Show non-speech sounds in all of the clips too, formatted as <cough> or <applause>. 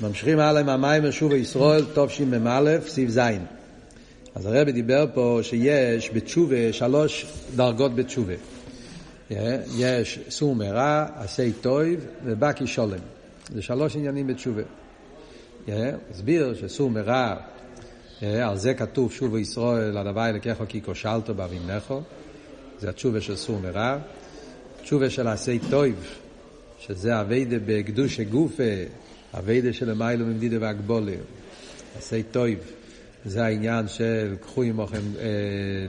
ממשיכים הלאה עם המים שוב ישראל, תשמ"א, סעיף ז'. אז הרבי דיבר פה שיש בתשובה שלוש דרגות בתשובה. יש סור מרע, עשה טויב ובקי שולם. זה שלוש עניינים בתשובה. הסביר שסור מרע, על זה כתוב שוב ישראל, הדבר אלוקיך כי כושלתו באבימנכו. זה התשובה של סור מרע. תשובה של עשה טויב, שזה אביידה בקדוש גופה, אביידה של מיילו ממדידה והגבולה. עשה טויב. זה העניין של קחו עמכם אה,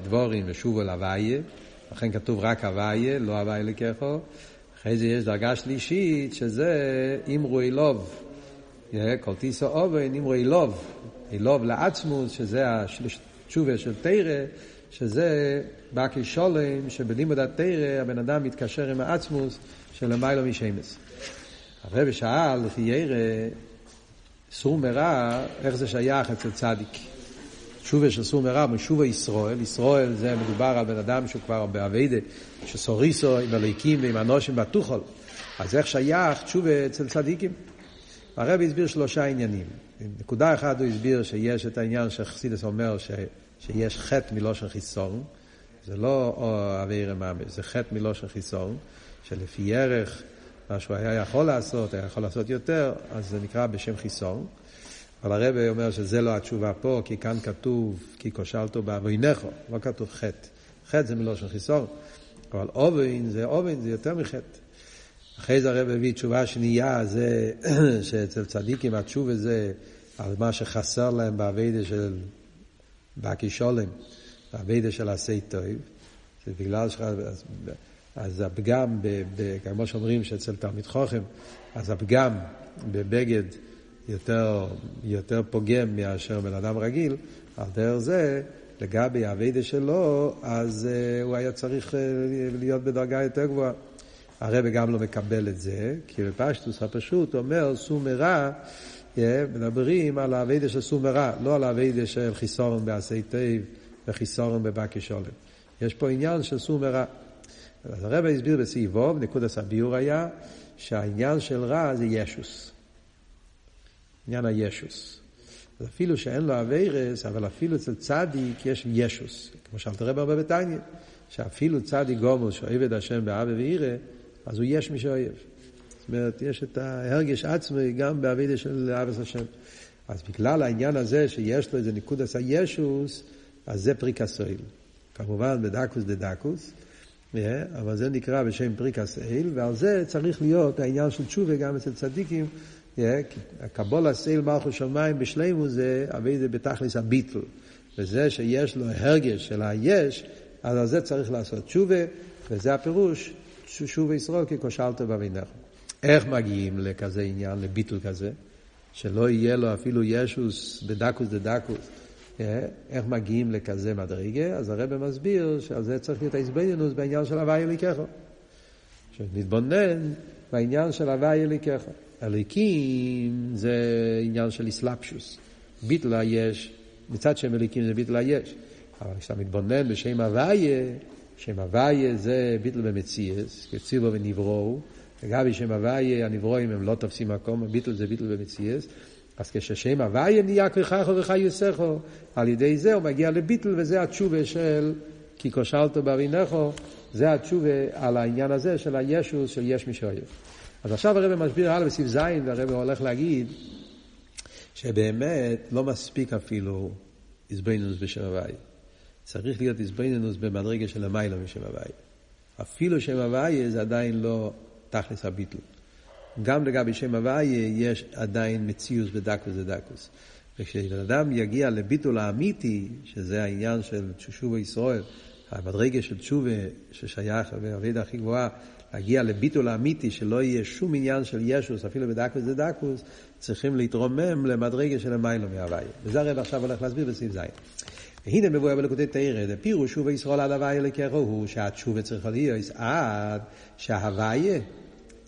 דבורים ושובו להוויה, לכן כתוב רק הוויה, לא הוויה לקחו. אחרי זה יש דרגה שלישית, שזה אמרו אילוב. כל טיסו אובן, אמרו אילוב. אילוב לעצמוס, שזה התשובה של תרא, שזה בא כשולם, שבלימוד התרא הבן אדם מתקשר עם העצמוס של המיילו משמש. הרב שאל, לפי ירא, סור מרע, איך זה שייך אצל צדיק. שובה של סור מרע, משובה ישראל, ישראל זה מדובר על בן אדם שהוא כבר באביידה, שסוריסו עם הליקים ועם אנושים בתוכל. אז איך שייך תשובה אצל צדיקים? הרב הסביר שלושה עניינים. נקודה אחת הוא הסביר שיש את העניין שחסידס אומר ש, שיש חטא מלושן חיסון, זה לא אוויר ממש, זה חטא מלושן חיסון, שלפי ערך מה שהוא היה יכול לעשות, היה יכול לעשות יותר, אז זה נקרא בשם חיסון. אבל הרב אומר שזה לא התשובה פה, כי כאן כתוב, כי כושלתו בעוונךו, לא כתוב חטא. חטא זה מלושן חיסון, אבל אובן זה אובן, זה יותר מחטא. אחרי זה הרב הביא תשובה שנייה, זה <clears throat> שאצל צדיקים התשובה זה על מה שחסר להם באביידה של בקי שולם, באביידה של עשי טוב. זה בגלל ש... אז, הפגם, כמו שאומרים שאצל תלמיד חוכם, אז הפגם בבגד יותר, יותר פוגם מאשר בן אדם רגיל, על דרך זה, לגבי האביידה שלו, אז uh, הוא היה צריך uh, להיות בדרגה יותר גבוהה. הרב גם לא מקבל את זה, כי בפשטוס הפשוט אומר סומרה, yeah, מדברים על האביידה של סומרה, לא על האביידה של חיסורן בעשי תיב וחיסורן בבקי שולם. יש פה עניין של סומרה. אז הרב הסביר בסעיבוב, נקודת הביור היה, שהעניין של רע זה ישוס. עניין הישוס. אז אפילו שאין לו אביירס, אבל אפילו אצל צדיק יש ישוס. כמו שאלת רב הרבה בתניא, שאפילו צדיק גומל שאוהב השם באבא ואירא, אז הוא יש מי שאוהב. זאת אומרת, יש את ההרגש עצמי גם באביידה של אבס השם. אז בגלל העניין הזה שיש לו איזה נקודס הישוס, אז זה פריקסויל. כמובן בדקוס דדקוס, אבל זה נקרא בשם פריקסויל, ועל זה צריך להיות העניין של תשובה גם אצל צדיקים. הקבולה סייל מלכו שמיים בשלימו זה אבי זה בתכלס הביטל. וזה שיש לו הרגש של היש, אז על זה צריך לעשות תשובה, וזה הפירוש, שובה ישראל כי כושלת באבינך. איך מגיעים לכזה עניין, לביטל כזה? שלא יהיה לו אפילו ישוס בדקוס דדקוס. איך מגיעים לכזה מדרגה? אז הרב מסביר שעל זה צריך להיות ההזבנינוס בעניין של הוואי אליקך. שנתבונן בעניין של הוואי אליקך. אליקים זה עניין של איסלפשוס. ביטל היש, מצד שם אליקים זה ביטל היש. אבל כשאתה מתבונן בשם הוויה, שם הוויה זה ביטל במציאס, כצילו ונבראו. לגבי שם הוויה, הנברואים הם לא תופסים מקום, ביטל זה ביטל במציאס. אז כששם הוויה נהיה כריכך וחיוסךו, על ידי זה הוא מגיע לביטל, וזה התשובה של כי כושלתו באבינךו, זה התשובה על העניין הזה של הישוס, של יש מי שאוהב. אז עכשיו הרב מסביר הלאה בסעיף ז', והרב הולך להגיד שבאמת לא מספיק אפילו איזבנינוס בשם הוואי. צריך להיות איזבנינוס במדרגה של המיילא משם הוואי. אפילו שם הוואי זה עדיין לא תכלס הביטל. גם לגבי שם הוואי יש עדיין מציאוס בדקוס ודקוס. וכשבן אדם יגיע לביטול האמיתי, שזה העניין של תשובה ישראל, המדרגה של תשובה ששייך בעבידה הכי גבוהה, להגיע לביטול האמיתי, שלא יהיה שום עניין של ישוס, אפילו בדקוס דדקוס, צריכים להתרומם למדרגה של המיילו מהוויה. וזה הרב עכשיו הולך להסביר בסעיף ז'. והנה מבואר בלקודי תרא, פירוש שובה ישראל עד הוויה לקחו הוא שהתשובה צריכה להיות עד שההוויה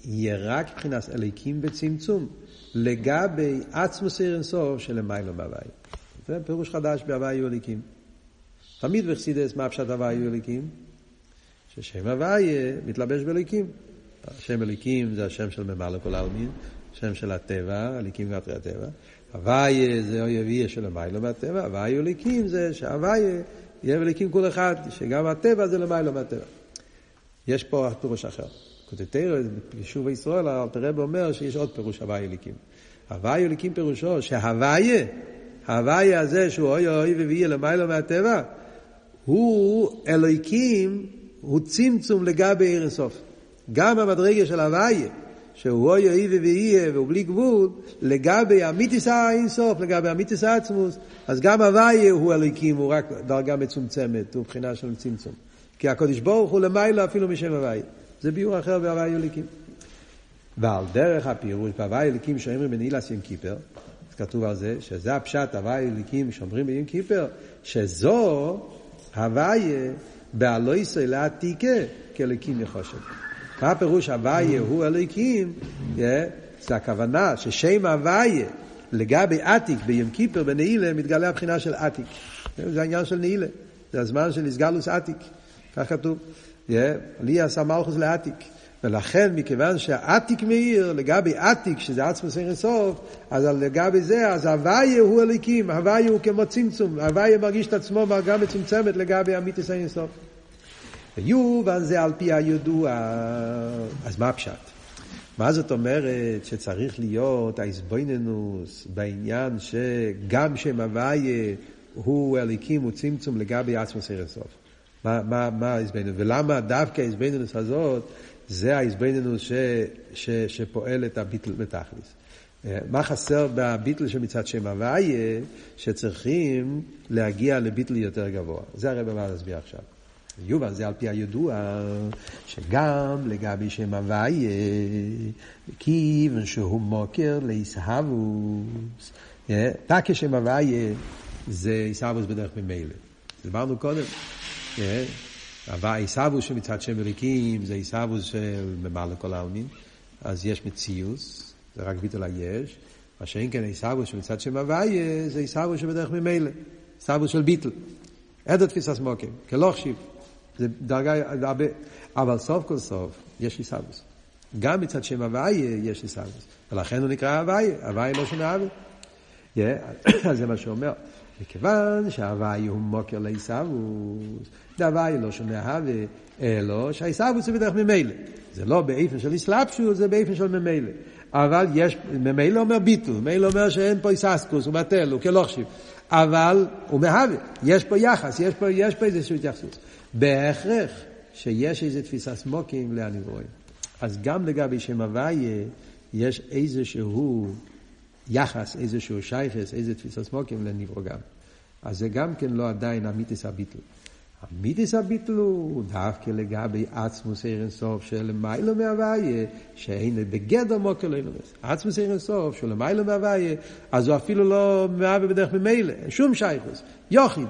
יהיה רק מבחינת אליקים וצמצום לגבי עצמוס של המיילו מהוויה. זה פירוש חדש בהוויה אליקים. תמיד בחסידס מה פשט הוויה אליקים? ששם הוויה מתלבש באליקים. השם אליקים זה השם של ממלא כל העלמין, שם של הטבע, הליקים והתרי הטבע. הוויה זה אוי אביה של המיילו מהטבע, הוויה וליקים זה שהוויה יהיה וליקים כל אחד, שגם הטבע זה למיילו מהטבע. יש פה פירוש אחר. כותתר, ביישוב ישראל, אלתר אומר שיש עוד פירוש הוויה אליקים. הוויה אליקים פירושו שהוויה, ההוויה הזה שהוא אוי אוי ויהיה למיילו מהטבע, הוא אלוהיקים, הוא צמצום לגבי עיר הסוף. גם המדרגה של הוויה, שהוא אוי אוי ויהיה והוא בלי גבול, לגבי המיתיס האינסוף, לגבי המיתיס העצמוס, אז גם הוויה הוא אלוהיקים, הוא רק דרגה מצומצמת, הוא מבחינה של צמצום. כי הקדוש ברוך הוא למיילו אפילו משם הוויה. זה ביור אחר בהוואי אליקים. ועל דרך הפירוש בהוואי אליקים שאומרים בנעילס ים קיפר, כתוב על זה, שזה הפשט הוואי אליקים שאומרים בים קיפר, שזו הוויה באלוהיסי לעתיקה כאליקים יחושב. מה הפירוש הוויה הוא אליקים? זה הכוונה ששם הוויה לגבי עתיק בים קיפר בנעילה מתגלה הבחינה של עתיק. זה העניין של נעילה, זה הזמן של איסגלוס עתיק, כך כתוב. לי עשה מלכוס לעתיק. ולכן, מכיוון שהעתיק מאיר, לגבי עתיק, שזה עצמו אין סוף, אז לגבי זה, אז הוויה הוא הליקים, הוויה הוא כמו צמצום, הוויה מרגיש את עצמו מרגע מצומצמת לגבי אמיתיס אין סוף. ויובן זה על פי הידוע. אז מה הפשט? מה זאת אומרת שצריך להיות האיזבויננוס בעניין שגם שם הוויה הוא הליקים, הוא צמצום לגבי עצמו אין סוף? מה, מה, מה ההזבנינוס? ולמה דווקא ההזבנינוס הזאת, זה ההזבנינוס ש, ש, שפועל את הביטל בתכלס. אה, מה חסר בביטל שמצד שם הוויה, שצריכים להגיע לביטל יותר גבוה. זה הרי במה להסביר עכשיו. יובל זה על פי הידוע, שגם לגבי שם הוויה, כיוון שהוא מוקר להישהבוס, תקה שם הוויה זה הישהבוס בדרך ממילא. דיברנו קודם. עיסאוווס שמצד שם אליקים זה עיסאוווס של ממלא כל העלמין, אז יש מציאוס, זה רק ביטול היש, מה שאין כן עיסאוווס שמצד שם הוויה זה עיסאוווס שבדרך ממילא, עיסאוווס של ביטל. עד התפיסה סמוקים, כלוכשיב, זה דרגה הרבה, אבל סוף כל סוף יש עיסאוווס. גם מצד שם הוויה יש עיסאוווס, ולכן הוא נקרא הוויה, הוויה לא שונה הוויה. זה מה שהוא אומר. מכיוון שההוואי הוא מוקר לעיסאוווס, דהוואי לא שונה הווה, אלא שהעיסאוווס זה בדרך ממילא. זה לא באיפן של איסלאפשוס, זה באיפן של ממילא. אבל יש, ממילא אומר ביטול, ממילא אומר שאין פה איססקוס, הוא בטל, הוא כלוכשיב. אבל הוא מהווה, יש פה יחס, יש פה, יש פה איזושהי התייחסות. בהכרח שיש איזו תפיסה סמוקים להנברואים. אז גם לגבי שם הוויה, יש איזשהו יחס, איזשהו שייכס, איזה תפיסה סמוקים לנברו גם. אז זה גם כן לא עדיין המיתיס הביטל. המיתיס הביטל הוא דווקא לגבי עצמוס ערן סוף של מיילו מהוויה, שאין בגדר מוקר לא ינובס. עצמוס ערן סוף של מיילו מהוויה, אז הוא אפילו לא מהווה בדרך ממילא, שום שייכוס, יוחיד.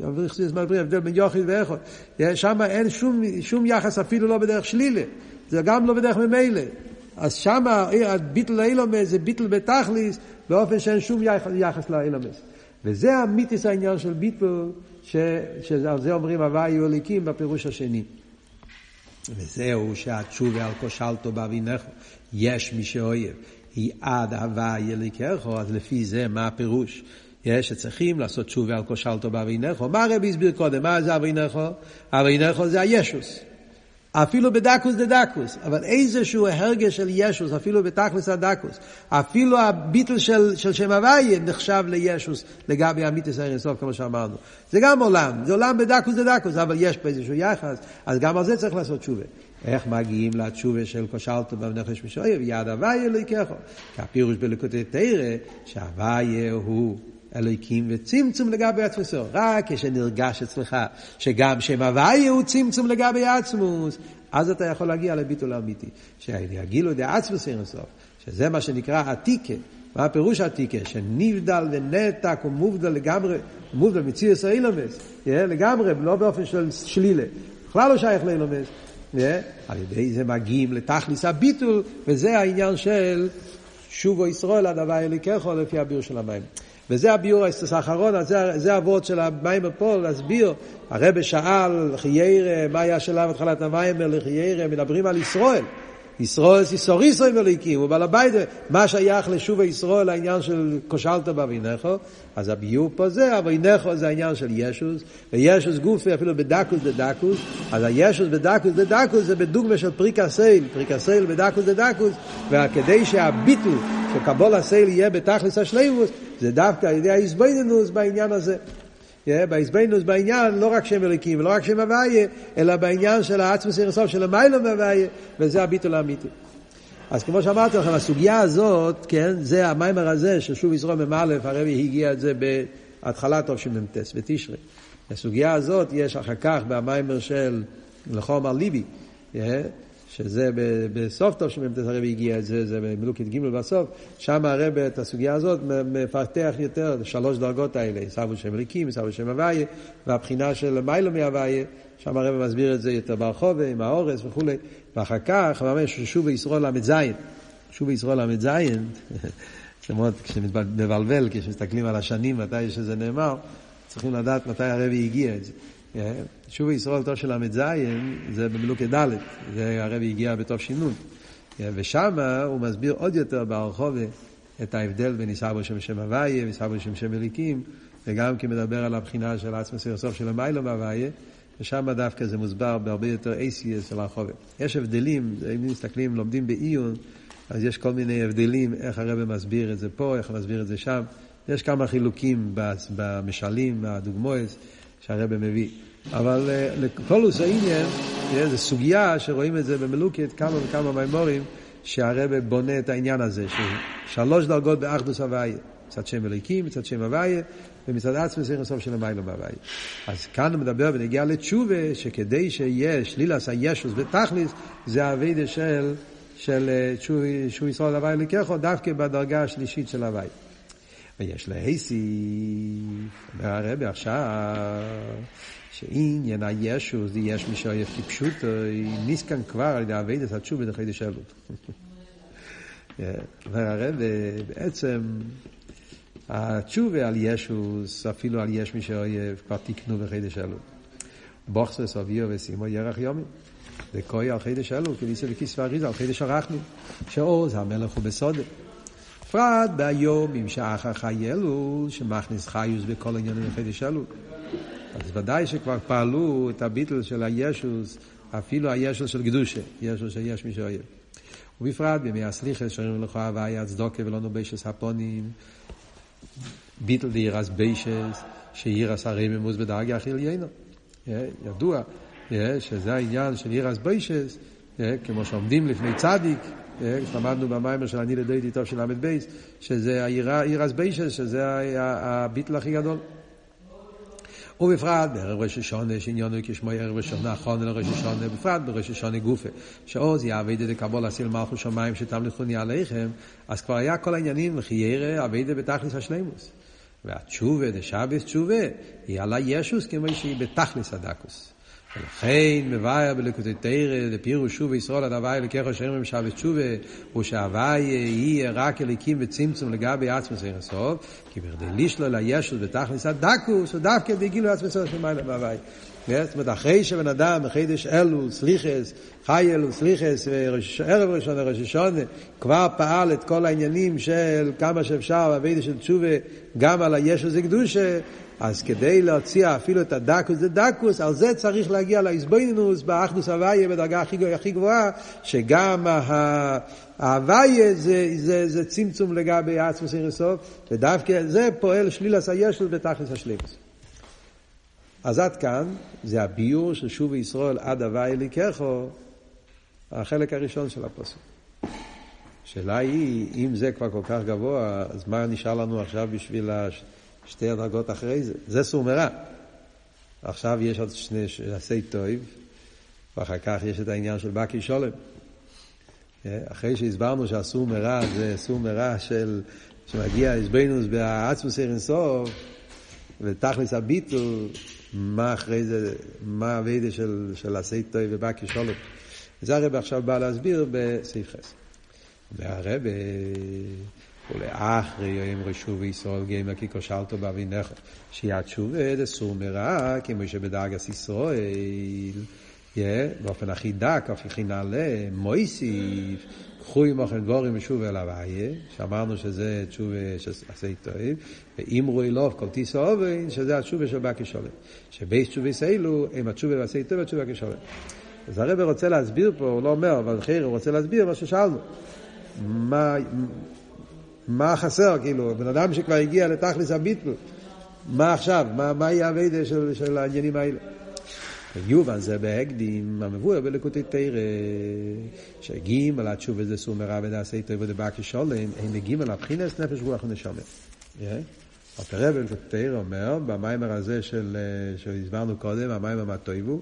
הבדל בין יוחיד ואיכות. שם אין שום, שום יחס אפילו לא בדרך שלילה. זה גם לא בדרך ממילא. אז שם הביטל לאילומס זה ביטל בתכליס, באופן שאין שום יחס לאילומס. וזה המיתיס העניין של ביטל, שעל זה אומרים הוואי אליקים בפירוש השני. וזהו שהתשובה על כושלתו באבינך, יש מי שאויב, היא עד הוואי אליקך, אז לפי זה מה הפירוש? יש שצריכים לעשות תשובה על כושלתו באבינך, מה הרבי הסביר קודם? מה זה אבינך? אבינך זה הישוס. אפילו בדקוס דדקוס, אבל איזשהו הרגש של ישוס, אפילו בתכלס הדקוס, אפילו הביטל של, של שם הוויה נחשב לישוס לגבי המיתוס האינסוף, כמו שאמרנו. זה גם עולם, זה עולם בדקוס דדקוס, אבל יש פה איזשהו יחס, אז גם על זה צריך לעשות תשובה. איך מגיעים לתשובה של קושלתו בנפש משוער, יד הוויה לא ייקחו. כי הפירוש בלקוטי תרא, שהוויה הוא אלוהיקים וצמצום לגבי עצמוסו. רק כשנרגש אצלך שגם שם הוויה הוא צמצום לגבי עצמוס, אז אתה יכול להגיע לביטול האמיתי. שיגילו דעצמוס אין סוף, שזה מה שנקרא עתיקה. מה הפירוש עתיקה? שנבדל ונתק ומובדל לגמרי, מובדל מציאס האילומס, לגמרי, לא באופן של שלילה. בכלל לא שייך לאילומס. על ידי זה מגיעים לתכליס הביטול, וזה העניין של שובו ישראל הדבר אליקךו לפי הביר של המים. וזה הביור האחרון, זה, זה הוורד של המים פה, להסביר. הרבה שאל, חיירה, מה היה שלב התחלת המים, לחיירה, מדברים על ישראל. ישראל יסור ישראל מליקים, הוא בעל הבית, מה שייך לשוב ישראל לעניין של כושלת באבינך, אז הביור פה זה, אבינך זה העניין של ישוס, וישוס גופי אפילו בדקוס דדקוס, אז הישוס בדקוס דדקוס זה בדוגמה של פריק הסייל, פריק הסייל בדקוס דדקוס, וכדי שהביטול של קבול הסייל יהיה בתכלס השלימוס, זה דווקא על ידי ההזבנינוס בעניין הזה. בהזבנינוס בעניין, לא רק שם אליקים ולא רק שם הוויה, אלא בעניין של העצמוס אירסוף של המיילום והוויה, וזה הביטול האמיתי. אז כמו שאמרתי לכם, הסוגיה הזאת, כן, זה המיימר הזה, ששוב יזרום מ"א, הרבי הגיע את זה בהתחלת תשמ"ט, בתשרי. הסוגיה הזאת יש אחר כך במיימר של לחומר ליבי, שזה בסוף טוב שמ"ט הרבי הגיע את זה, זה במלוקת ג' בסוף, שם הרבי את הסוגיה הזאת מפתח יותר, שלוש דרגות האלה, סבו שם אליקים, סבו שם הוויה, והבחינה של מיילו מהוויה, שם הרבי מסביר את זה יותר ברחוב, עם האורס וכולי, ואחר כך ממש שוב בישרול ל"ז, שוב בישרול ל"ז, <laughs> זה מאוד מבלבל כשמסתכלים על השנים, מתי שזה נאמר, צריכים לדעת מתי הרבי הגיע את זה. שוב ישראל טוב של ל"ז זה במלוקי ד', זה הרבי הגיע בתוף שינון. ושם הוא מסביר עוד יותר ברחוב את ההבדל בין ישבו שם שם הוויה וישבו שם שם אליקים, וגם כי מדבר על הבחינה של עצמא סיר סוף של המיילו מהוויה, ושם דווקא זה מוסבר בהרבה יותר אייסיאס של הרחוב. יש הבדלים, אם מסתכלים, לומדים בעיון, אז יש כל מיני הבדלים, איך הרבי מסביר את זה פה, איך מסביר את זה שם. יש כמה חילוקים במשלים, הדוגמאות שהרבי מביא. אבל לקולוס העניין, זו סוגיה שרואים את זה במלוקת, כמה וכמה מימורים, שהרבא בונה את העניין הזה, שלוש דרגות באחדוס הוויה. מצד שם אליקים, מצד שם הוויה, ומצד עצמי זה סוף של המיילו בהוויה. אז כאן הוא מדבר ונגיע לתשובה, שכדי שיהיה שלילס הישוס בתכליס, זה האביידה של, של שהוא ישראל הוויה לקחו, דווקא בדרגה השלישית של הוויה. ויש להסיף, אומר הרבי עכשיו, שעניין הישו זה יש מי שאוהב כפשוטו, ניסקן כבר על ידי אביידס התשובה דחידש <laughs> אלול. אומר הרבי, בעצם התשובה על ישוס, אפילו על יש מי שאוהב, כבר תיקנו בחידש אלול. בוכסס אביו וסימו ירח יומי. וקוי על חידש אלול, כניסה וכיס ואריזה על חידש הרחמים. שעוז המלך הוא בסודת. בפרט ביום עם שאחר חי אלול, שמכניס חיוס בכל עניינים לחידש אלול. אז ודאי שכבר פעלו את הביטל של הישוס, אפילו הישוס של קדושה, ישוס שיש מי שאוהב. ובפרט בימי הסליחה, שאומרים לך הוויה הצדוקה ולא נובשס הפונים, ביטל דירס ביישס, שירס הרי ממוס בדרגה הכי עליינו. ידוע שזה העניין של ירס ביישס, כמו שעומדים לפני צדיק, למדנו במיימר של אני לדייתי טוב של ל"ב, שזה העיר ביישס, שזה הביטל הכי גדול. ובפרט בערב ראש השונה שעניינו כשמו ערב ראשון נכון לראש השונה, בפרט בראש השונה גופה, שעוז יעבד את הקבול אסיל מלכו שמיים שתמליכוני עליכם, אז כבר היה כל העניינים וכי ירא עבד בתכלס השלימוס. והתשובה, דשאביס תשובה, היא עלה ישוס כמו שהיא בתכלס הדקוס. ולכן מבאר בלקוטי תרא, לפירוש שוב ישראל עד הוואי לקחו שאומרים שבת תשובה, הוא שהוואי יהיה רק אליקים וצמצום לגבי עצמוס אין הסוף, כי בכדי לשלול הישוס בתכלס הדקוס, הוא דווקא בגילו עצמוס אין מעלה בהוואי. זאת אומרת, אחרי שבן אדם בחידש אלו, סליחס, חי אלו, סליחס, ערב ראשון, ראש השונה, כבר פעל את כל העניינים של כמה שאפשר, והבידה של תשובה, גם על הישוס הקדושה, אז כדי להציע אפילו את הדקוס זה דקוס, על זה צריך להגיע לאיזבנינוס, באחדוס הוויה בדרגה הכי, הכי גבוהה, שגם ההוויה זה, זה, זה צמצום לגבי עצמוס אינסוף, ודווקא זה פועל שלילס הישל בתכלס השלימוס. אז עד כאן זה הביור של שוב ישראל עד הוויה לקחו, החלק הראשון של הפסוק. השאלה היא, אם זה כבר כל כך גבוה, אז מה נשאר לנו עכשיו בשביל הש... שתי הדרגות אחרי זה. זה סור מרע. עכשיו יש עוד שני עשי טוב, ואחר כך יש את העניין של בקי שולם. אחרי שהסברנו שהסור מרע זה סור מרע של, שמגיע איזבנוס בעצמוס אירנסוף, ותכלס הביטול, מה אחרי זה, מה הווידה של, של עשי טוב ובקי שולם. זה הרב עכשיו בא להסביר בסעיף חס. והרב ולאחרי יום רשו וישראל גיימה כי כושלתו באבינך שיד שובה דסור מרע כמו שבדרגס ישראל באופן הכי דק, הכי נעלה, מויסיף, קחו עמכם דבורים ושוב אל הוויה, שאמרנו שזה תשובה שעשה טוב, ואמרו אלוף כל טיסו אובן, שזה התשובה של בקי שולם. שבייס תשובה יסאילו, הם התשובה ועשה טוב, התשובה כשולם. אז הרב רוצה להסביר פה, הוא לא אומר, אבל אחר הוא רוצה להסביר מה ששאלנו. מה, מה חסר, כאילו, בן אדם שכבר הגיע לתכלס הביטל, מה עכשיו, מה, מה יהיה הווידה של, של העניינים האלה? יובן זה בהקדים המבואר בלקוטי תרא, שגימל על התשובה זה סור מרע ודעשה טוב ודבקי שולם, אין לגימל הבחינס נפש רוח ונשמה. הפרא בלקוטי תורה אומר, במאמר הזה של, שהסברנו קודם, המאמר מה טובו,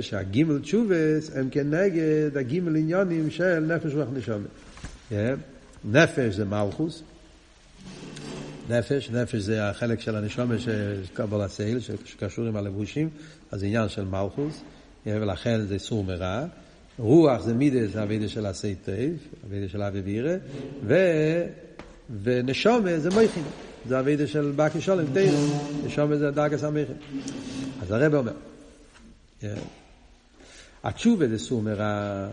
שהגימל תשובות הם כנגד הגימל עניינים של נפש רוח ונשמה. נפש זה מלכות, נפש, נפש זה החלק של הנשמה של קבלת עול, שקשור עם הלבושים, אז זה עניין של מלכות, ולכן זה סור מרע. רוח זה מידות, עבודה של עשה טוב, אבידה של אבי וירא, ו... ונשומה זה מויכין, זה אבידה של בקי שולם, תייב, נשומה זה דרגס המכין. אז הרב אומר, התשובה זה סור מרע.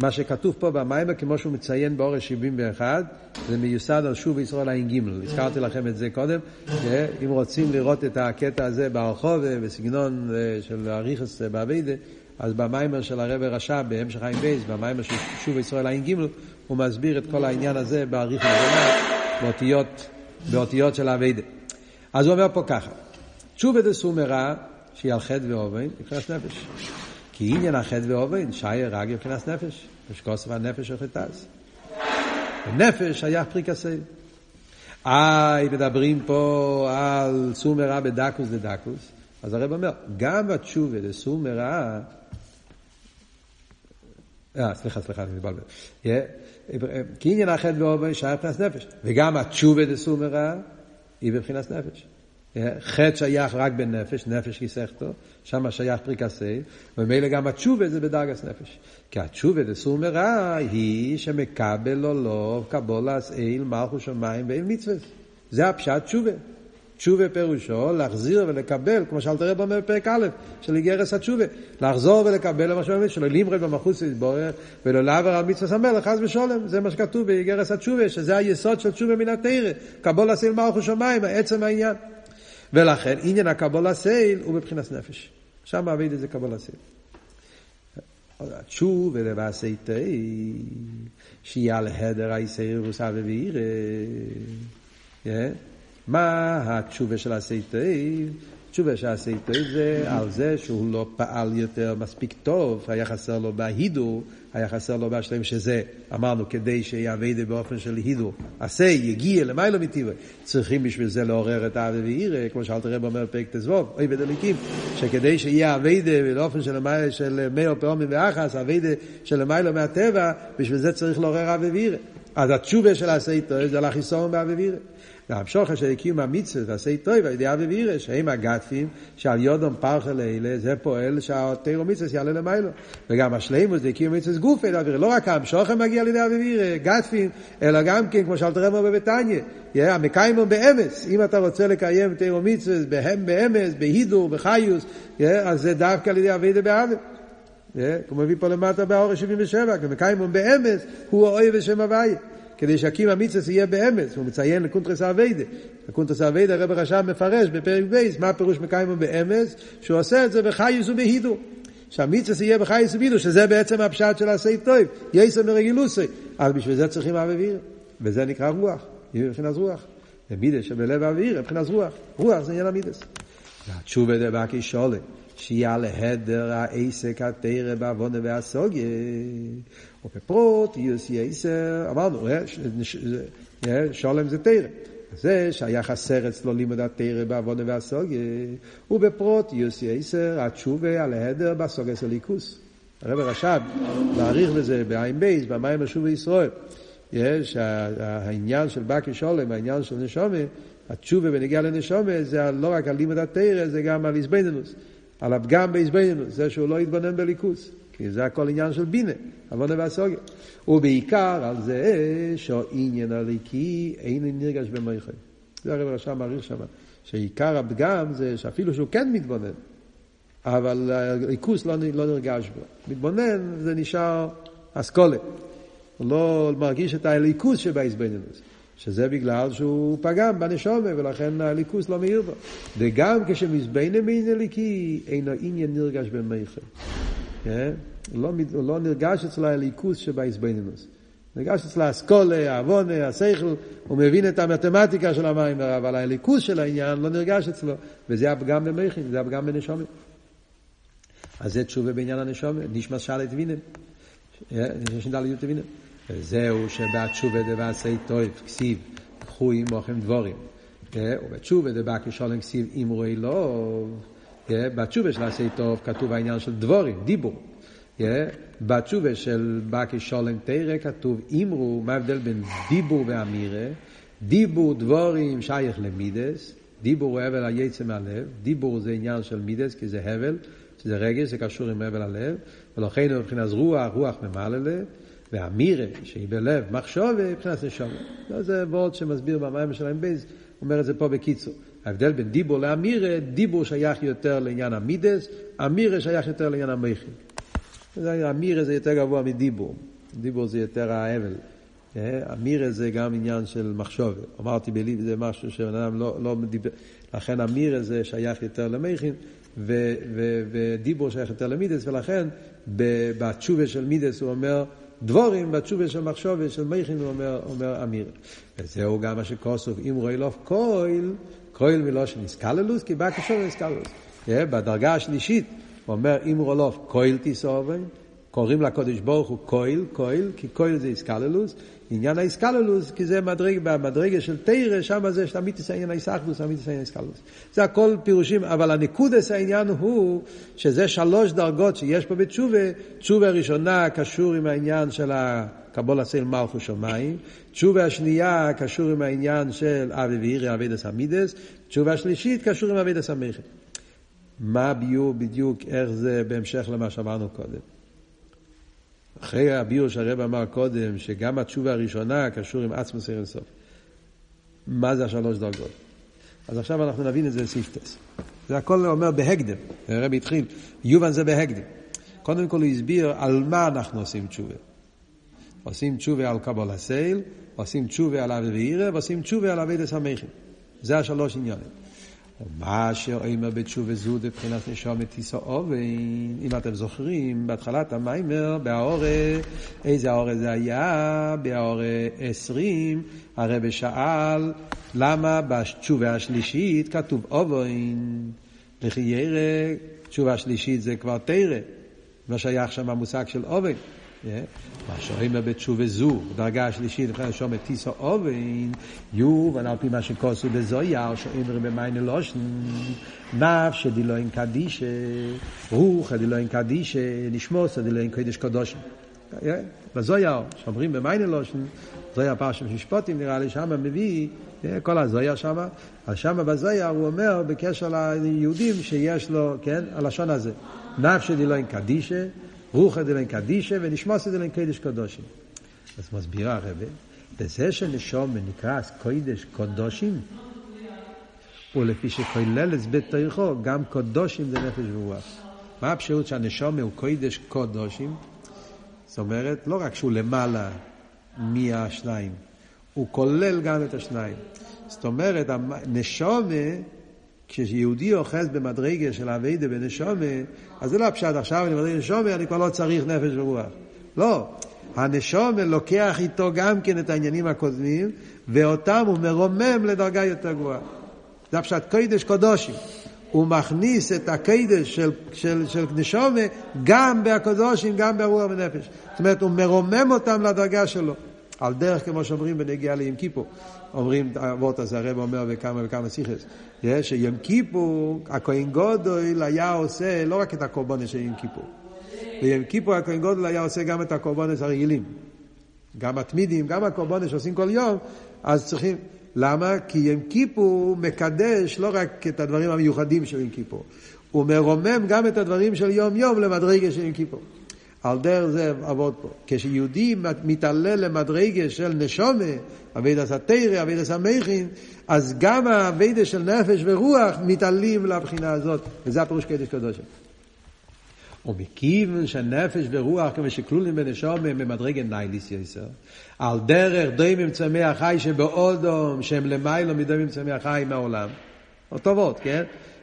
מה שכתוב פה במיימר, כמו שהוא מציין באורש 71, זה מיוסד על שוב ישראל גימל. הזכרתי לכם את זה קודם. אם רוצים לראות את הקטע הזה ברחוב, בסגנון של אריכס באביידה, אז במאמר של הרבי רש"ב, בהמשך עין בית, במאמר של שובה ישראל גימל, הוא מסביר את כל העניין הזה באריכות באותיות, באותיות של העבודה. אז הוא אומר פה ככה, תשובה דסור מרע, שהיא על חטא ועוון, נפש. כי עניין החטא ועוון, שייך רק מבחינת נפש, וכשכתוב הנפש החוטאת. נפש שייך פריקת עול. איי, מדברים פה על סור מרע בדקות דדקות, אז הרב אומר, גם בתשובה לסומרה, אה, סליחה, סליחה, אני מתבלבל. כי עניין החטא ואובן שייך מבחינת נפש, וגם התשובה לסומרה היא בבחינת נפש. חטא שייך רק בנפש, נפש כיסכתו, שם שייך פריקסי, וממילא גם התשובה זה בדרגס נפש. כי התשובה דסור מרע היא שמקבל לו לא קבולס איל מלכו שמיים ואיל מצווה. זה הפשט תשובה. תשובה פירושו להחזיר ולקבל, כמו שאלטער רבי אומר בפרק א', של אגרת התשובה, לחזור ולקבל למה שאומר, שלא למרוד במלכותו יתברך, ולא לעבור על מצוות המלך, חס ושלום, זה מה שכתוב באגרת התשובה, שזה היסוד של תשובה מן התורה, קבלת עול מלכות שמיים, עצם העניין. ולכן עניין הקבלת עול הוא מבחינת נפש. שם העבודה זה קבלת עול. תשובה דועשה טוב, שיהיה להדר הישאירוס אבי ואירא. מה התשובה של תאי? תשובה שעשי תאי זה על זה שהוא לא פעל יותר מספיק טוב, היה חסר לו בהידור, היה חסר לו בהשלם שזה, אמרנו, כדי שיעבד באופן של הידור. עשה, יגיע למיילו מטיבו. צריכים בשביל זה לעורר את האבי ואירא, כמו שאלת רב אומר פרק תזבוב, אוי ודליקים, שכדי שיהיה אביידה באופן של, מאו פעמים ואחס, אביידה של מיילו מהטבע, בשביל זה צריך לעורר אבי ואירא. אז התשובה של תאי זה לחיסון באבי ואירא. והמשוך אשר הקיום המצווה ועשה טוב על ידי אבי וירא, שהם הגתפים, שעל יודום פרחה לאלה, זה פועל שהתירו מצווה יעלה למיילו. וגם השלימוס זה קיום מצווה גוף אל אבי לא רק המשוכם מגיע על ידי אבי וירא, גתפים, אלא גם כן, כמו שאלת רמר בביתניה, המקיימו באמץ, אם אתה רוצה לקיים תירו מצווה בהם באמץ, בהידור, בחיוס, אז זה דווקא על ידי אהבה, אהבה. כמו מביא פה למטה באור 77, מקיימן באמת, הוא האוהב בשם הוויה. כדי שקיום המצווה יהיה באמת, הוא מציין לקונטרס העבודה. בקונטרס העבודה הרבי רש"ב מפרש בפרק בית, מה פירוש מקיימן באמת? שהוא עושה את זה בחיות ובחדווה. שהמצווה יהיה בחיות ובחדווה, שזה בעצם הפשט של עשה טוב, יותר מרגילותו. אז בשביל זה צריכים אוויר, וזה נקרא רוח, מבחינת רוח. ומידות שבלב אהבה ויראה, מבחינת רוח. רוח זה עניין המידות. התשובה דבקש שלום. שיהיה על ההעדר עסק התורה בהבנה והשגה. ובפרטיות יותר, אמרנו, שלום זה תורה. זה שהיה חסר אצלו לימוד התורה בהבנה והשגה, ובפרטיות יותר התשובה על ההעדר בהשגה של אלוקות. הרבי רש"ב מאריך בזה בעין בית, במאמר שובה ישראל. יש העניין של בקי שולם, העניין של נשומה, התשובה בנגיעה לנשומה זה לא רק על לימוד התרא, זה גם על איזבנינוס. על הפגם בעזבנינוס, זה שהוא לא יתבונן בליכוס, כי זה הכל עניין של בינה, עוונה והסוגיה. ובעיקר על זה שהעניין הליקי אין נרגש במייכם. זה הרי רשם מעריך שם, שעיקר הפגם זה שאפילו שהוא כן מתבונן, אבל הליכוס לא, לא נרגש בו. מתבונן, זה נשאר אסכולה. הוא לא מרגיש את הליכוס שבעזבנינוס. שזה בגלל שהוא פגם בנשומה, ולכן הליכוס לא מאיר בו. וגם כשמזבנם אין אליקי, אינו עניין נרגש במייכל. כן? לא, לא נרגש אצלו הליכוס שבעזבנינוס. נרגש אצלו האסכולה, העוונה, השכל, הוא מבין את המתמטיקה של המים, אבל הליכוס של העניין לא נרגש אצלו, וזה הפגם במייכין, זה הפגם בנשומה. אז זה תשובה בעניין הנשומה, נשמע שאלה את וינם. שנדע להיות וינם. וזהו שבתשובה דבעשי טוב, כסיב, קחו עמוכם דבורים. ובתשובה דבא כשולם כסיב אמרו אלוב. בתשובה של עשי טוב כתוב העניין של דבורים, דיבור. בתשובה של בא כשולם תרא כתוב אמרו, מה ההבדל בין דיבור ואמירה? דיבור דברים שייך למידות, דיבור הוא הבל היוצא מהלב, דיבור זה עניין של מידות כי זה הבל, שזה רגש, זה קשור עם הבל הלב, ולכן מבחינת רוח, רוח ממלא לב. והאמירה, שהיא בלב, מחשבה, מבחינת נשמה. זה הרבי רש"ב מסביר במאמר של עין בית, אומר את זה פה בקיצור. ההבדל בין דיבור לאמירה, דיבור שייך יותר לעניין המידות, אמירה שייך יותר לעניין המוחין. אמירה זה יותר גבוה מדיבור, דיבור זה יותר ההבל. אמירה זה גם עניין של מחשוב. אמרתי בליב זה משהו שבן אדם לא, לא מדיבר, לכן אמירה זה שייך יותר למכין, ודיבור שייך יותר למידס, ולכן בתשובה של מידס הוא אומר, דבורים בתשובה של מחשובה של מייכין הוא אומר, אומר אמיר. וזהו גם מה שכוסוף, אם רואי לוף קויל, קויל מלושן איסקללוס, כי בא כשור איסקללוס. בדרגה השלישית הוא אומר, אמרו אליו כל תשא עוון, קוראים לקודש ברוך הוא כל, כל, כי כל זה התכללות, עניין ההתכללות, כי זה מדרג, במדרגה של תורה, שם זה שתמיד העניין ההתכללות, תמיד העניין ההתכללות. זה הכל פירושים, אבל הנקודת העניין הוא שזה שלוש דרגות שיש פה בתשובה, תשובה ראשונה קשור עם העניין של הקבלת עול מלכות שמיים, תשובה השנייה קשור עם העניין של אבי ואירי, אבי דס המידס, תשובה השלישית קשור עם אבי דס המכר. מה ביור בדיוק, איך זה בהמשך למה שאמרנו קודם. אחרי הביור שהרב אמר קודם, שגם התשובה הראשונה קשור עם עצמוס ערן סוף. מה זה השלוש דרגות? אז עכשיו אנחנו נבין את זה סיפטס. זה הכל אומר בהקדם. הרב התחיל, יובן זה בהקדם. קודם כל הוא הסביר על מה אנחנו עושים תשובה. עושים תשובה על קבול הסייל, עושים תשובה על אבי ואירה, ועושים תשובה על אבי דס המכין. זה השלוש עניונים. ומה שאומר בתשובה זו מבחינת נשומת תישא אובן, אם אתם זוכרים, בהתחלת המיימר, בהאורה, איזה האורה זה היה? בהאורה עשרים, הרב שאל, למה בתשובה השלישית כתוב אובן? לכי ירא, תשובה השלישית זה כבר תרא, לא שייך שם המושג של אובן. מה שאומר בתשובה זו, דרגה השלישית, מבחינת שאומר טיסו אובן, יובן על פי מה שכוסו בזויר, שאומר במיינה לושן, נפש דילוין קדישה, רוח דילוין קדישה, נשמוס דילוין קודש קדושים. בזויר, שאומרים במיינה לושן, זויר פרשם ששפוטים נראה לי, שם מביא, כל הזויר שם, אז שם בזויר הוא אומר בקשר ליהודים שיש לו, כן, הלשון הזה, נפש דילוין קדישה, רוחה דלן קדישה ונשמוס דלן קודש קדושים. אז מסבירה הרבה, בזה שנשום נקרא קודש קדושים, ולפי שכוללת בית תריכו, גם קדושים זה נפש ורוח. מה הפשרות שהנשום הוא קודש קדושים? זאת אומרת, לא רק שהוא למעלה מהשניים, הוא כולל גם את השניים. זאת אומרת, הנשומה כשיהודי אוחז במדרגה של אביידה בנשומה, אז זה לא הפשט עכשיו אני מדרגה נשומה, אני כבר לא צריך נפש ורוח. לא. הנשומה לוקח איתו גם כן את העניינים הקודמים, ואותם הוא מרומם לדרגה יותר גבוהה. זה הפשט קודש קודושים. הוא מכניס את הקדש של, של, של נשומה גם בהקודושים, גם ברוח ונפש. זאת אומרת, הוא מרומם אותם לדרגה שלו. על דרך כמו שאומרים בנגיעה לים כיפור. אומרים, אבות הזה הרב אומר בכמה וכמה סיכס, שים כיפור, הכהן גודל היה עושה לא רק את הקורבנס של ים כיפור. ביום כיפור הכהן גודל היה עושה גם את הקורבנס הרגילים. גם התמידים, גם הקורבנס שעושים כל יום, אז צריכים... למה? כי יום כיפור מקדש לא רק את הדברים המיוחדים של יום כיפור, הוא מרומם גם את הדברים של יום יום למדרגה של יום כיפור. על דרך זה עבוד פה. כשיהודי מתעלה למדרגה של נשומה, אבידס התרא, אבידס המכין, אז גם האבידס של נפש ורוח מתעלים לבחינה הזאת, וזה הפירוש קדש קדושים. ומכיוון שהנפש ורוח כמו שכלולים בנשום הם במדרגת נייליס יסר. על דרך דומים צמא החי שבאודום שהם למיילו מדומים צמא החי מהעולם. אותו וורט, כן?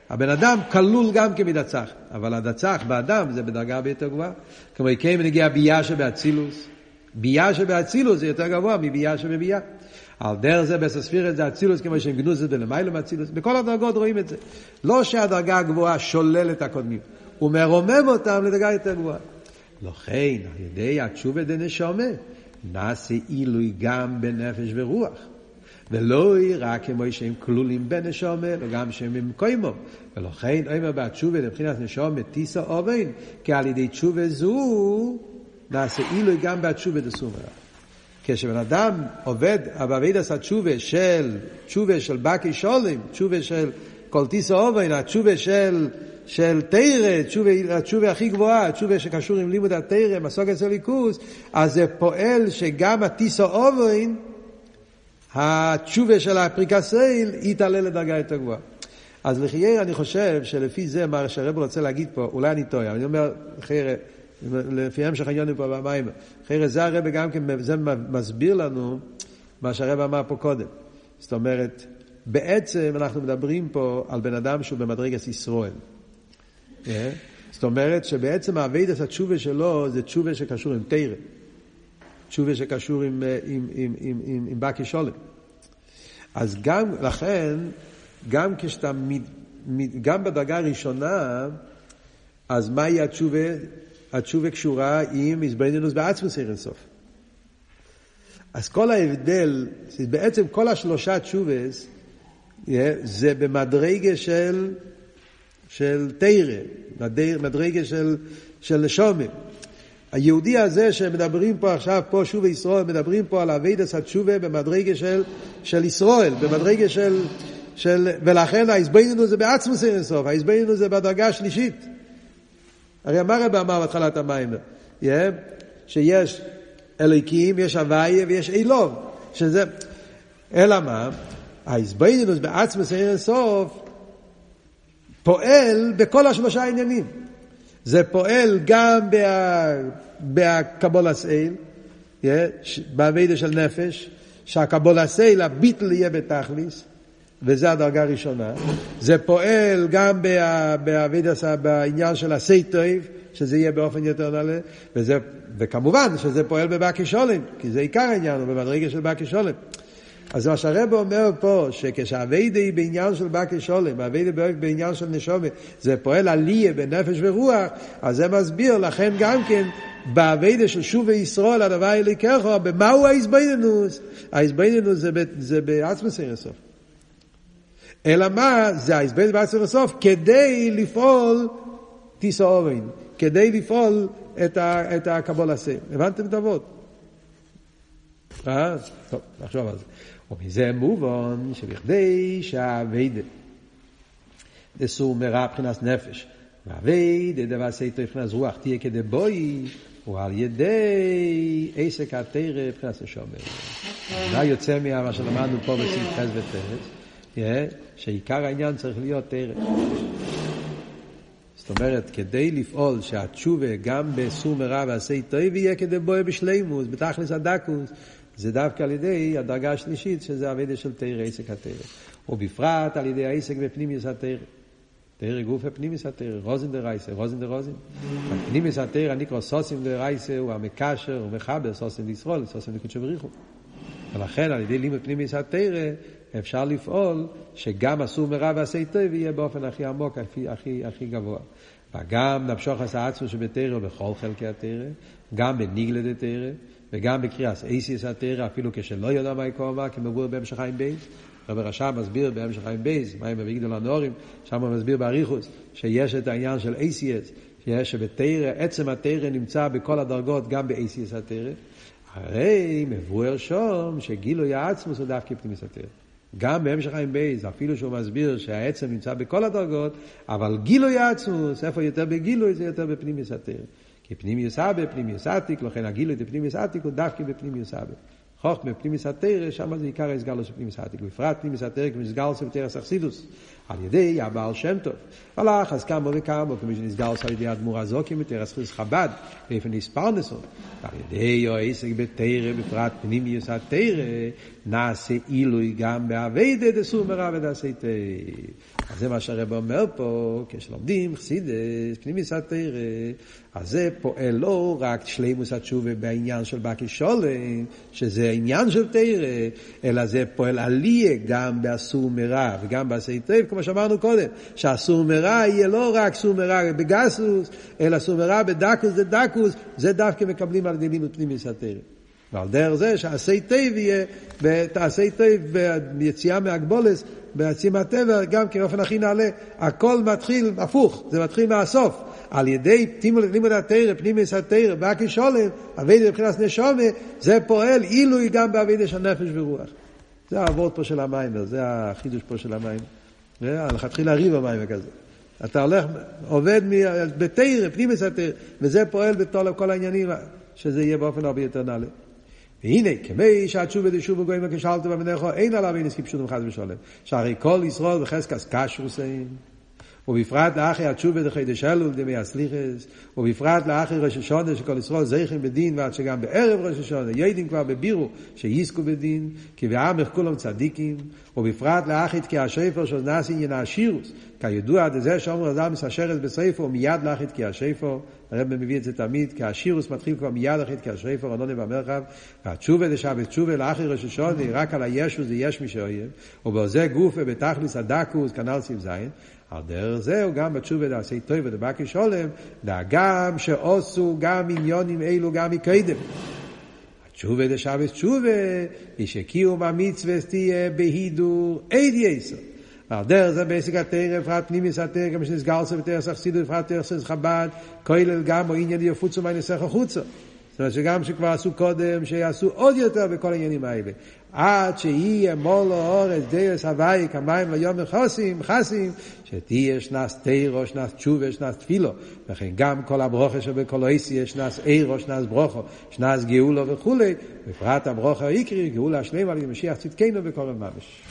הבן אדם כלול גם כמדצח, אבל הדצח באדם זה בדרגה הרבה יותר גבוהה. כמו יקיים נגיע בייה שבאצילוס. בייה שבאצילוס זה יותר גבוה מבייה שבבייה. על דרך זה בסספירת זה אצילוס כמו שהם גנוז את זה למיילו מאצילוס. בכל הדרגות רואים את זה. לא שהדרגה הגבוהה שוללת הקודמים. הוא מרומם אותם לדרגה יותר גבוהה. לכן, על ידי התשובה דנשומה, נעשה עילוי גם בנפש ורוח. ולא רק כמו שהם כלולים בנשומה, וגם שהם עם קוימו. ולכן, אומר בתשובה דבחינת נשמה, תשא עוון, כי על ידי תשובה זו, נעשה עילוי גם בתשובה דסור מרע. כשבן אדם עובד, בעבודת התשובה של, תשובה של בקש שלום, תשובה של כל תשא עוון, התשובה של של תרא, התשובה הכי גבוהה, התשובה שקשור עם לימוד התורה, בהשגה אצל אלוקות, אז זה פועל שגם התשא עוון, התשובה של הפריקת עול, היא תעלה לדרגה יותר גבוהה. אז לכאורה אני חושב שלפי זה מה שהרבי רוצה להגיד פה, אולי אני טועה, אני אומר, לכאורה, לפי המשך העניינים פה במאמר, לכאורה זה הרבי גם כן, זה מסביר לנו מה שהרבי אמר פה קודם. זאת אומרת, בעצם אנחנו מדברים פה על בן אדם שהוא במדרגת ישראל. אה? זאת אומרת שבעצם העבודת התשובה שלו זה תשובה שקשור עם תורה. תשובה שקשור עם, אה, עם, עם, עם, עם, עם בקי שולם. אז גם, לכן, גם כשאתה, גם בדרגה הראשונה, אז מהי התשובה? התשובה קשורה עם איזבנינוס בעצמוס אינסוף. אז כל ההבדל, בעצם כל השלושה תשובס, זה במדרגה של של תרא, מדרגה של, של נשומים. היהודי הזה שמדברים פה עכשיו, פה שוב ישראל, מדברים פה על אבידס התשובה במדרגה של, של ישראל, במדרגה של, של... ולכן ההסביננו זה בעצמוס אינסוף, ההסביננו זה בדרגה השלישית. הרי מה רב אמר בהתחלת המים? Yeah, שיש אלוקים, יש הוויה ויש אילוב, שזה... אלא מה? ההסביננו בעצמוס אינסוף פועל בכל השלושה עניינים. זה פועל גם בקבלת עול, בעבודה של נפש, שהקבלת עול, הביטול יהיה בתכלית, וזה הדרגה הראשונה. זה פועל גם בעבודה, בעניין של ועשה טוב, שזה יהיה באופן יותר נעלה, וזה, וכמובן שזה פועל בבקש שלום, כי זה עיקר העניין, במדרגה של בקש שלום. אז מה שהרב אומר פה, שכשהאביידה היא בעניין של בקי שולם, האביידה בעניין של נשומת, זה פועל עליה בנפש ורוח, אז זה מסביר, לכן גם כן, באביידה של שוב וישראל, הדבר אליקחו, במהו האיזבנינוס? האיזבנינוס זה, זה בעצמס הסוף. אלא מה? זה האיזבנינוס בעצמס הסוף, כדי לפעול טיסו אורן, כדי לפעול את הקבול עשה. הבנתם את אבות? אה? טוב, נחשוב על זה. ומזה מובן שבכדי שהעבודה דסור מרע מבחינת נפש, והעבודה דועשה טוב מבחינת רוח תהיה כדבעי, הוא על ידי עסק התורה מבחינת נשמה. מה יוצא ממה שלמדנו פה בסעיף חס ותרס? שעיקר העניין צריך להיות תורה. זאת אומרת, כדי לפעול שהתשובה גם בסור מרע ועשה טוב יהיה כדבעי בשלימות, בתכלית הדקות, זה דווקא על ידי הדרגה השלישית, שזה הווידה של תרא, עסק התרא. ובפרט על ידי העסק בפנימיוס התרא. תרא גוף הפנימיוס התרא, רוזן דרייסה, רוזן דרוזן. הפנימיוס התרא נקרא סוסים דרייסה, הוא המקשר, הוא מחבר סוסים לישראל, סוסים לקודשו בריחו. ולכן על ידי לימוד פנימיוס התרא אפשר לפעול שגם אסור מרע ועשי טוב יהיה באופן הכי עמוק, הכי, הכי, הכי גבוה. וגם נמשוך עשה עצמו שבתרא בכל חלקי התרא, גם בנגלה דתורה, וגם בקריאת אותיות התורה, אפילו כשלא יודע מאי קאמר, כמבואר בהמשך עין בית. רבי רש"ב מסביר בהמשך עין בית, מה עם בגדול הנורים, שם הוא מסביר באריכות, שיש את העניין של אותיות, שיש שבתורה, עצם התורה נמצא בכל הדרגות, גם באותיות התורה. הרי מבואר שם שגילוי העצמות הוא דווקא פנימיות התורה. גם בהמשך עין בית, אפילו שהוא מסביר שהעצם נמצא בכל הדרגות, אבל גילוי העצמות, איפה יותר בגילוי זה יותר בפנימיות התורה. כי פנימיוס אבא, פנימיוס עתיק, לכן הגילוי דפנימיוס עתיק הוא דווקא בפנימיוס אבא. חוכמה פנימיס התרא, שם זה עיקר הסגלוס בפנימיס העתיק. בפרט פנימיס התרא כמסגל סבתרס אכסידוס. על ידי הבעל שם טוב. הלך אז כמה וכמה, כמי שנסגל על ידי אדמו"ר הזוקים בתרס חיס חב"ד, באופן נספרנסו. על ידי העסק בתרא, בפרט פנימיוס התרא, נעשה עילוי גם באביידה דסור מרע ודעשי תרא. אז זה מה שהרב אומר פה, כשלומדים חסידס, פנימיוס התרא, אז זה פועל לא רק שלימוס התשובה בעניין של בקי שולם, שזה עניין של תרא, אלא זה פועל עליה גם באסור מרע וגם בעשי כמו שאמרנו קודם, שאסור מרע יהיה לא רק סור מרע בגסוס, אלא סור מרע בדקוס דדקוס, זה דווקא מקבלים על ידי לימוד פנימיוס התרא. ועל דרך זה שעשי טוב יהיה, תעשי טוב ביציאה מהגבולס, ביציאה מהטבע, גם כאופן הכי נעלה. הכל מתחיל הפוך, זה מתחיל מהסוף. על ידי לימוד התרא, פנימיס התרא, באקי שולם, אבידה מבחינת נשומה, זה פועל עילוי גם באבידה של נפש ורוח. זה העבוד פה של המים, זה החידוש פה של המים. לכתחילה ריב המים כזה. אתה הולך, עובד בתרא, פנימיס התרא, וזה פועל בתור כל העניינים, שזה יהיה באופן הרבה יותר נעלה. והנה, כמי שהתשובה דשובו גויים וכשאלתו במנכו, אין עליו אין הסכיפשותם חס ושולם. שהרי כל ישראל וחזקס קשרוסים. ובפרט לאחרי התשובה דחידש אלול דמי הסליחס, ובפרט לאחרי ראש השונה שכל ישראל זכם בדין, ועד שגם בערב ראש השונה יודעים כבר בבירו שיזכו בדין, כי בעמך כולם צדיקים, ובפרט לאחרי תקיע השפר של נאסי עניין השירוס, כידוע עד זה שאומר אדם מסשרת בספר, מיד לאחרי תקיע השפר, הרב מביא את זה תמיד, כי השירוס מתחיל כבר מיד אחרי תקיע השפר, ענוני במרחב, והתשובה דשבת תשובה לאחרי ראש השונה, רק על הישו זה יש מי שאויב, ובזה גוף ובתכליס הדקוס, כנ"ל זין, על דרך זהו גם בתשובה דעשי טוב ודבקי שולם, דאגם שעושו גם עניונים אלו גם מקדם. התשובה דשבת תשובה, היא שקיום המצווה תהיה בהידור עד יסר. ועל דרך זה בעסק התרא, בפרט פנימיס התרא, כמו שנסגר סוף תרא סחסידו, בפרט תרא סחסידו חב"ד, כולל גם או עניין יפוצו מהנסך החוצה. זאת אומרת שגם שכבר עשו קודם, שיעשו עוד יותר בכל העניינים האלה. עד שיהיה מולו אורץ דייס הוואי כמים ליום חוסים, חסים, שתהיה שנס תירו, שנס תשובה, שנס תפילו. וכן גם כל הברוכה שבקולויסי יש שנס אירו, שנס ברוכו, שנס גאולו וכולי. בפרט הברוכה העיקרי, גאולה השלמה על ידי משיח צדקנו בכל הממש.